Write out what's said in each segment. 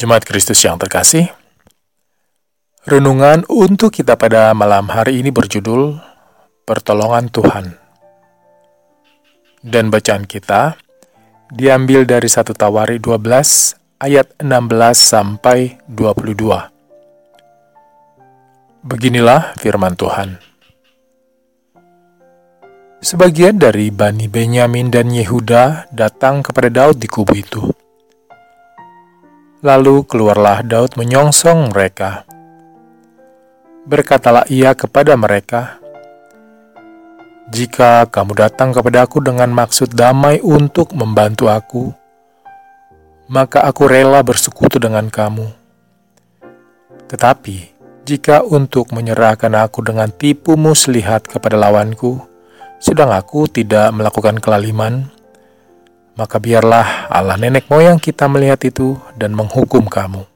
Jemaat Kristus yang terkasih, renungan untuk kita pada malam hari ini berjudul Pertolongan Tuhan. Dan bacaan kita diambil dari 1 Tawari 12 ayat 16 sampai 22. Beginilah firman Tuhan. Sebagian dari Bani Benyamin dan Yehuda datang kepada Daud di kubu itu Lalu keluarlah Daud menyongsong mereka. Berkatalah ia kepada mereka, "Jika kamu datang kepadaku dengan maksud damai untuk membantu aku, maka aku rela bersekutu dengan kamu. Tetapi jika untuk menyerahkan aku dengan tipu muslihat kepada lawanku, sedang aku tidak melakukan kelaliman, maka biarlah Allah nenek moyang kita melihat itu dan menghukum kamu.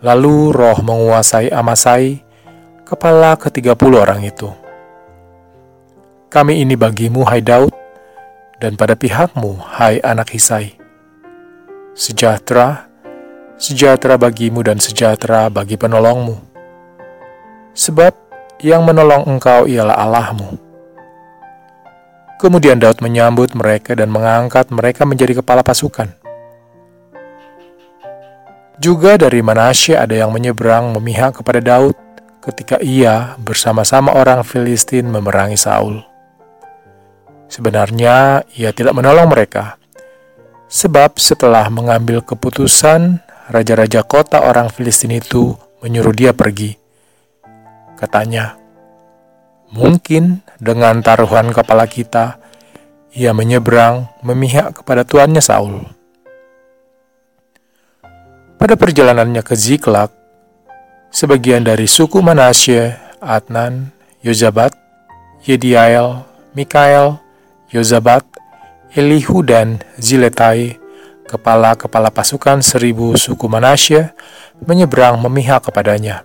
Lalu roh menguasai Amasai, kepala ketiga puluh orang itu. Kami ini bagimu, hai Daud, dan pada pihakmu, hai anak Hisai. Sejahtera, sejahtera bagimu dan sejahtera bagi penolongmu. Sebab yang menolong engkau ialah Allahmu Kemudian Daud menyambut mereka dan mengangkat mereka menjadi kepala pasukan. Juga dari Manasye ada yang menyeberang memihak kepada Daud ketika ia bersama-sama orang Filistin memerangi Saul. Sebenarnya ia tidak menolong mereka, sebab setelah mengambil keputusan, raja-raja kota orang Filistin itu menyuruh dia pergi. Katanya, Mungkin dengan taruhan kepala kita, ia menyeberang memihak kepada tuannya Saul. Pada perjalanannya ke Ziklag, sebagian dari suku Manasye, Adnan, Yozabat, Yediael, Mikael, Yozabat, Elihu dan Ziletai, kepala-kepala pasukan seribu suku Manasye, menyeberang memihak kepadanya.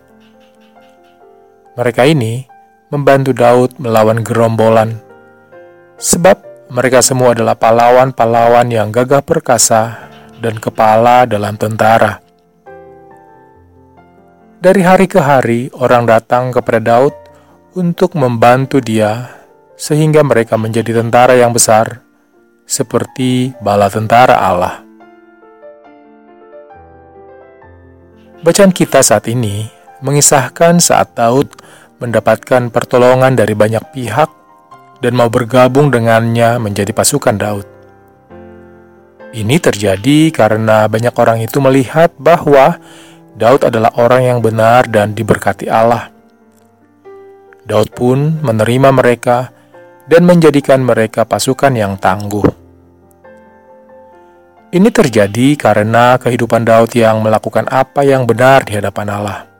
Mereka ini membantu Daud melawan gerombolan, sebab mereka semua adalah pahlawan-pahlawan yang gagah perkasa dan kepala dalam tentara. Dari hari ke hari, orang datang kepada Daud untuk membantu dia, sehingga mereka menjadi tentara yang besar, seperti bala tentara Allah. Bacaan kita saat ini mengisahkan saat Daud mendapatkan pertolongan dari banyak pihak dan mau bergabung dengannya menjadi pasukan Daud. Ini terjadi karena banyak orang itu melihat bahwa Daud adalah orang yang benar dan diberkati Allah. Daud pun menerima mereka dan menjadikan mereka pasukan yang tangguh. Ini terjadi karena kehidupan Daud yang melakukan apa yang benar di hadapan Allah.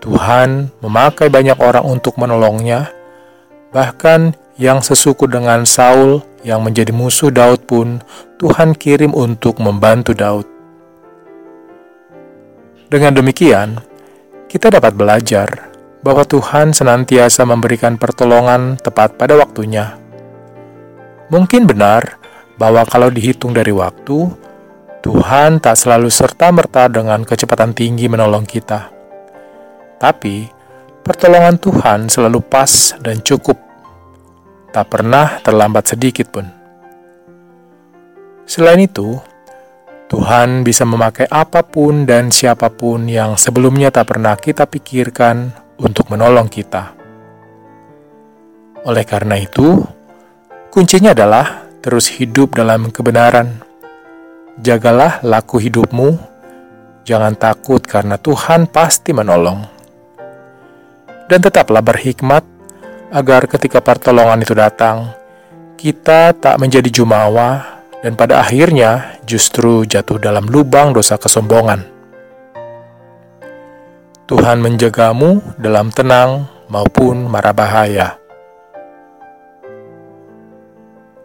Tuhan memakai banyak orang untuk menolongnya, bahkan yang sesuku dengan Saul yang menjadi musuh Daud pun Tuhan kirim untuk membantu Daud. Dengan demikian, kita dapat belajar bahwa Tuhan senantiasa memberikan pertolongan tepat pada waktunya. Mungkin benar bahwa kalau dihitung dari waktu, Tuhan tak selalu serta-merta dengan kecepatan tinggi menolong kita. Tapi, pertolongan Tuhan selalu pas dan cukup. Tak pernah terlambat sedikit pun. Selain itu, Tuhan bisa memakai apa pun dan siapa pun yang sebelumnya tak pernah kita pikirkan untuk menolong kita. Oleh karena itu, kuncinya adalah terus hidup dalam kebenaran. Jagalah laku hidupmu, jangan takut karena Tuhan pasti menolong dan tetaplah berhikmat agar ketika pertolongan itu datang, kita tak menjadi jumawa dan pada akhirnya justru jatuh dalam lubang dosa kesombongan. Tuhan menjagamu dalam tenang maupun mara bahaya.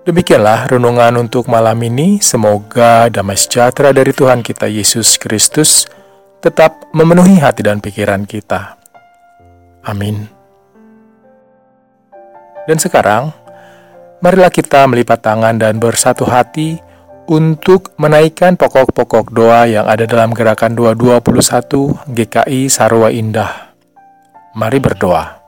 Demikianlah renungan untuk malam ini. Semoga damai sejahtera dari Tuhan kita Yesus Kristus tetap memenuhi hati dan pikiran kita. Amin. Dan sekarang, marilah kita melipat tangan dan bersatu hati untuk menaikkan pokok-pokok doa yang ada dalam gerakan 221 GKI Sarwa Indah. Mari berdoa.